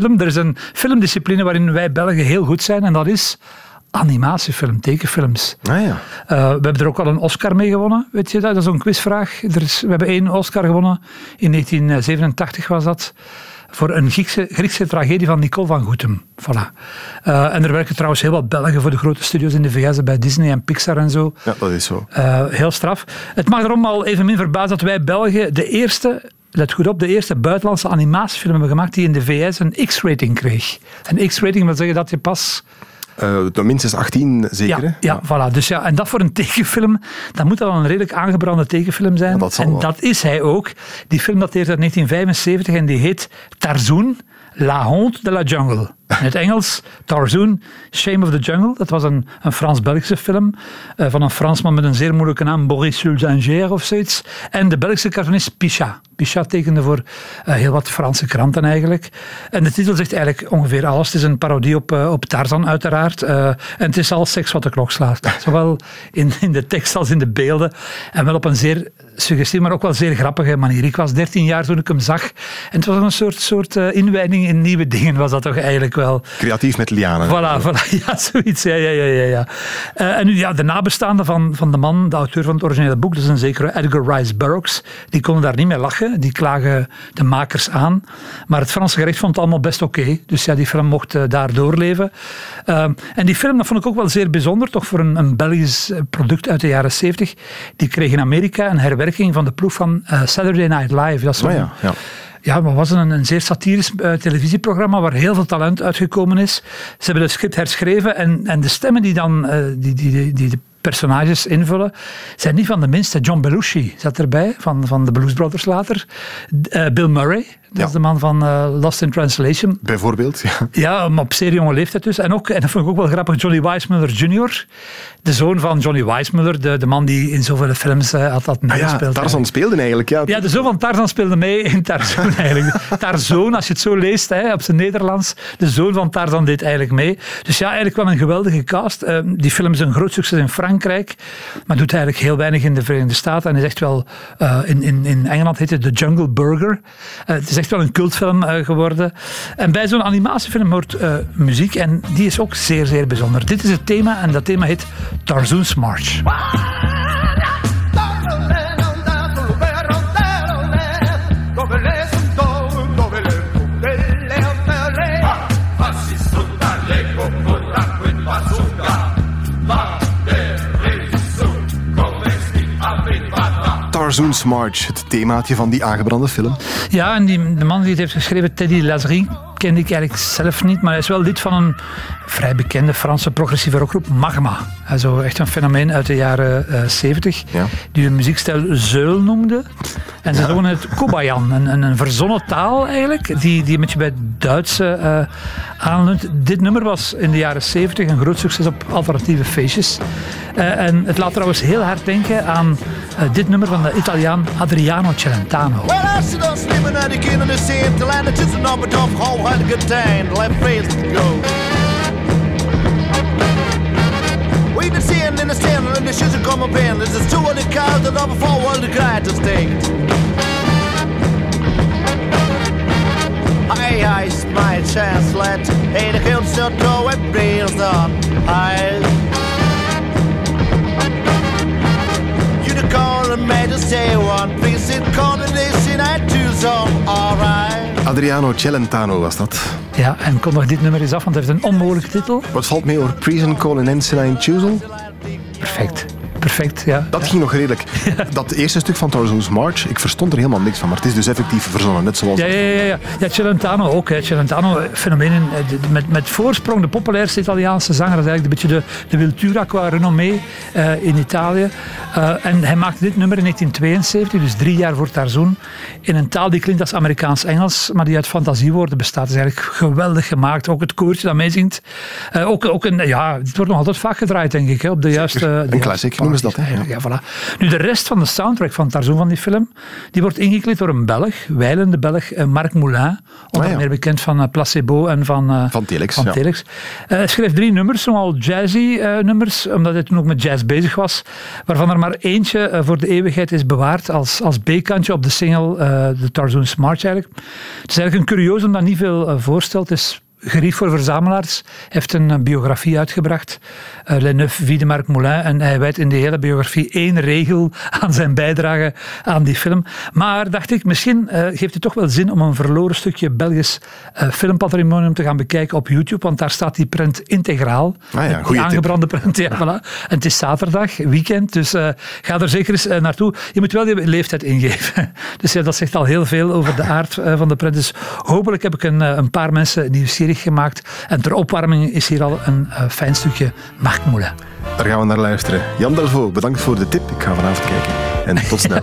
film. Er is een filmdiscipline waarin wij Belgen heel goed zijn en dat is animatiefilm, tekenfilms. Ah ja. Uh, we hebben er ook al een Oscar mee gewonnen, weet je dat? Dat is een quizvraag. Er is, we hebben één Oscar gewonnen, in 1987 was dat, voor een Griekse, Griekse tragedie van Nicole van Goetem. Voilà. Uh, en er werken trouwens heel wat Belgen voor de grote studios in de VS, bij Disney en Pixar en zo. Ja, dat is zo. Uh, heel straf. Het mag erom al even min verbazen dat wij Belgen de eerste let goed op, de eerste buitenlandse animatiefilm hebben gemaakt die in de VS een X-rating kreeg. Een X-rating wil zeggen dat je pas... Uh, minstens 18 zeker, ja, ja, voilà. Dus ja, en dat voor een tekenfilm, dan moet dat wel een redelijk aangebrande tekenfilm zijn. dat en wel. dat is hij ook. Die film dateert uit 1975 en die heet Tarzoen, La Honte de la Jungle. In het Engels, Tarzoen, Shame of the Jungle. Dat was een, een Frans-Belgische film uh, van een Fransman met een zeer moeilijke naam, Boris Sulzanger of zoiets. En de Belgische cartoonist Pichat. Pichat tekende voor uh, heel wat Franse kranten eigenlijk. En de titel zegt eigenlijk ongeveer alles. Het is een parodie op, uh, op Tarzan uiteraard. en het is al seks wat de klok slaat. Zowel in, in de tekst als in de beelden. En wel op een zeer suggestieve, maar ook wel zeer grappige manier. Ik was 13 jaar toen ik hem zag. En het was een soort, soort inwijding in nieuwe dingen was dat toch eigenlijk wel. Creatief met lianen. Voilà, voilà. Ja, zoiets. Ja, ja, ja, ja. Uh, en nu, ja, de nabestaanden van, van de man, de auteur van het originele boek, dat is een zekere Edgar Rice Burroughs, die konden daar niet mee lachen. Die klagen de makers aan. Maar het Franse gerecht vond het allemaal best oké. Okay. Dus ja, die film mocht uh, daar doorleven. Uh, en die film, dat vond ik ook wel zeer bijzonder, toch voor een, een Belgisch product uit de jaren 70. Die kreeg in Amerika een herwerking van de ploeg van Saturday Night Live. Dat is oh, ja, ja ja, maar was een, een zeer satirisch uh, televisieprogramma waar heel veel talent uitgekomen is. Ze hebben het script herschreven en, en de stemmen die dan uh, die, die, die, die personages invullen, zijn niet van de minste. John Belushi zat erbij, van, van de Blues Brothers later. Uh, Bill Murray, dat ja. is de man van Lost in Translation. Bijvoorbeeld, ja. Ja, maar op zeer jonge leeftijd dus. En, ook, en dat vond ik ook wel grappig, Johnny Weissmuller Jr., de zoon van Johnny Weissmuller, de, de man die in zoveel films uh, had dat meegespeeld. Ah ja, Tarzan speelde eigenlijk, ja. Ja, de zoon van Tarzan speelde mee in Tarzan eigenlijk. Tarzan, als je het zo leest, hè, op zijn Nederlands, de zoon van Tarzan deed eigenlijk mee. Dus ja, eigenlijk wel een geweldige cast. Uh, die film is een groot succes in Frankrijk, maar doet eigenlijk heel weinig in de Verenigde Staten. En is echt wel, uh, in, in, in Engeland heet het The Jungle Burger. het is echt wel een cultfilm geworden. En bij zo'n animatiefilm hoort muziek en die is ook zeer, zeer bijzonder. Dit is het thema en dat thema heet Tarzoon's March. Tarzoon's March, het themaatje van die aangebrande film. Ja, en die, de man die het heeft geschreven, Teddy Lazerie, kende ik eigenlijk zelf niet, maar hij is wel lid van een vrij bekende Franse progressieve rockgroep, Magma. Also echt een fenomeen uit de jaren uh, 70, ja. die hun muziekstijl zeul noemde. En ze ja. noemen het Kobayan, een, een, een verzonnen taal eigenlijk, die, die een beetje bij het Duitse uh, aanleunt. Dit nummer was in de jaren 70 een groot succes op alternatieve feestjes. Uh, en het laat trouwens heel hard denken aan uh, dit nummer van de Italiaan Adriano Celentano. Well, quite a good time to let faith go. We can see and understand when the shoes are coming in. This is two on the cars that are the my chance. let hey the hill go and breathe on. high. you call and made to say one piece in combination I do some alright. Adriano Celentano was dat. Ja, en kom nog dit nummer eens af, want het heeft een onmogelijke titel. Wat valt mee over Prison Call in Ensign Choosel? Perfect. Perfect, ja. Dat ging nog redelijk. Dat eerste stuk van Tarzoon's March, ik verstond er helemaal niks van, maar het is dus effectief verzonnen, net zoals... Ja, ja, ja. ja. ja Celentano ook. Hè. Celentano, eh, fenomeen in, eh, met, met voorsprong, de populairste Italiaanse zanger. Dat is eigenlijk een beetje de, de Wiltura qua renommee eh, in Italië. En hij maakte dit nummer in 1972, dus drie jaar voor Tarzan, in een taal die klinkt als Amerikaans-Engels, maar die uit fantasiewoorden bestaat. Het is eigenlijk geweldig gemaakt. Ook het koortje dat meezingt. Eh, ook, ook een, ja, het wordt nog altijd vaak gedraaid, denk ik, hè, op de juiste... juiste classic dat, hè, ja. ja, voilà. Nu, de rest van de soundtrack van Tarzan van die film, die wordt ingekleed door een Belg, wijlende Belg, eh, Marc Moulin. Onder Ah, ja. meer bekend van eh, Placebo en van, eh, Van Telex, Van. Telex. Hij schreef drie nummers, nogal jazzy nummers, omdat hij toen ook met jazz bezig was, waarvan er maar eentje voor de eeuwigheid is bewaard als, als B-kantje op de single de Tarzan's March eigenlijk. Het is eigenlijk een curieus omdat niet veel voorstelt. Het is gerief voor verzamelaars. Heeft een eh, biografie uitgebracht, uh, Le Neuf Vie de Marc Moulin. En hij wijdt in de hele biografie één regel aan zijn bijdrage aan die film. Maar dacht ik, misschien eh, geeft het toch wel zin om een verloren stukje Belgisch eh, filmpatrimonium te gaan bekijken op YouTube. Want daar staat die print integraal. Ah ja, Die tip. aangebrande print. Ja, voilà. En het is zaterdag, weekend. Dus eh, ga er zeker eens eh, naartoe. Je moet wel je leeftijd ingeven. Dus ja, dat zegt al heel veel over de aard eh, van de print. Dus hopelijk heb ik een, eh, een paar mensen nieuwsgierig gemaakt. En ter opwarming is hier al een eh, fijn stukje Marc Moulin. Daar gaan we naar luisteren. Jan Delvaux, bedankt voor de tip. Ik ga vanavond kijken. En tot snel.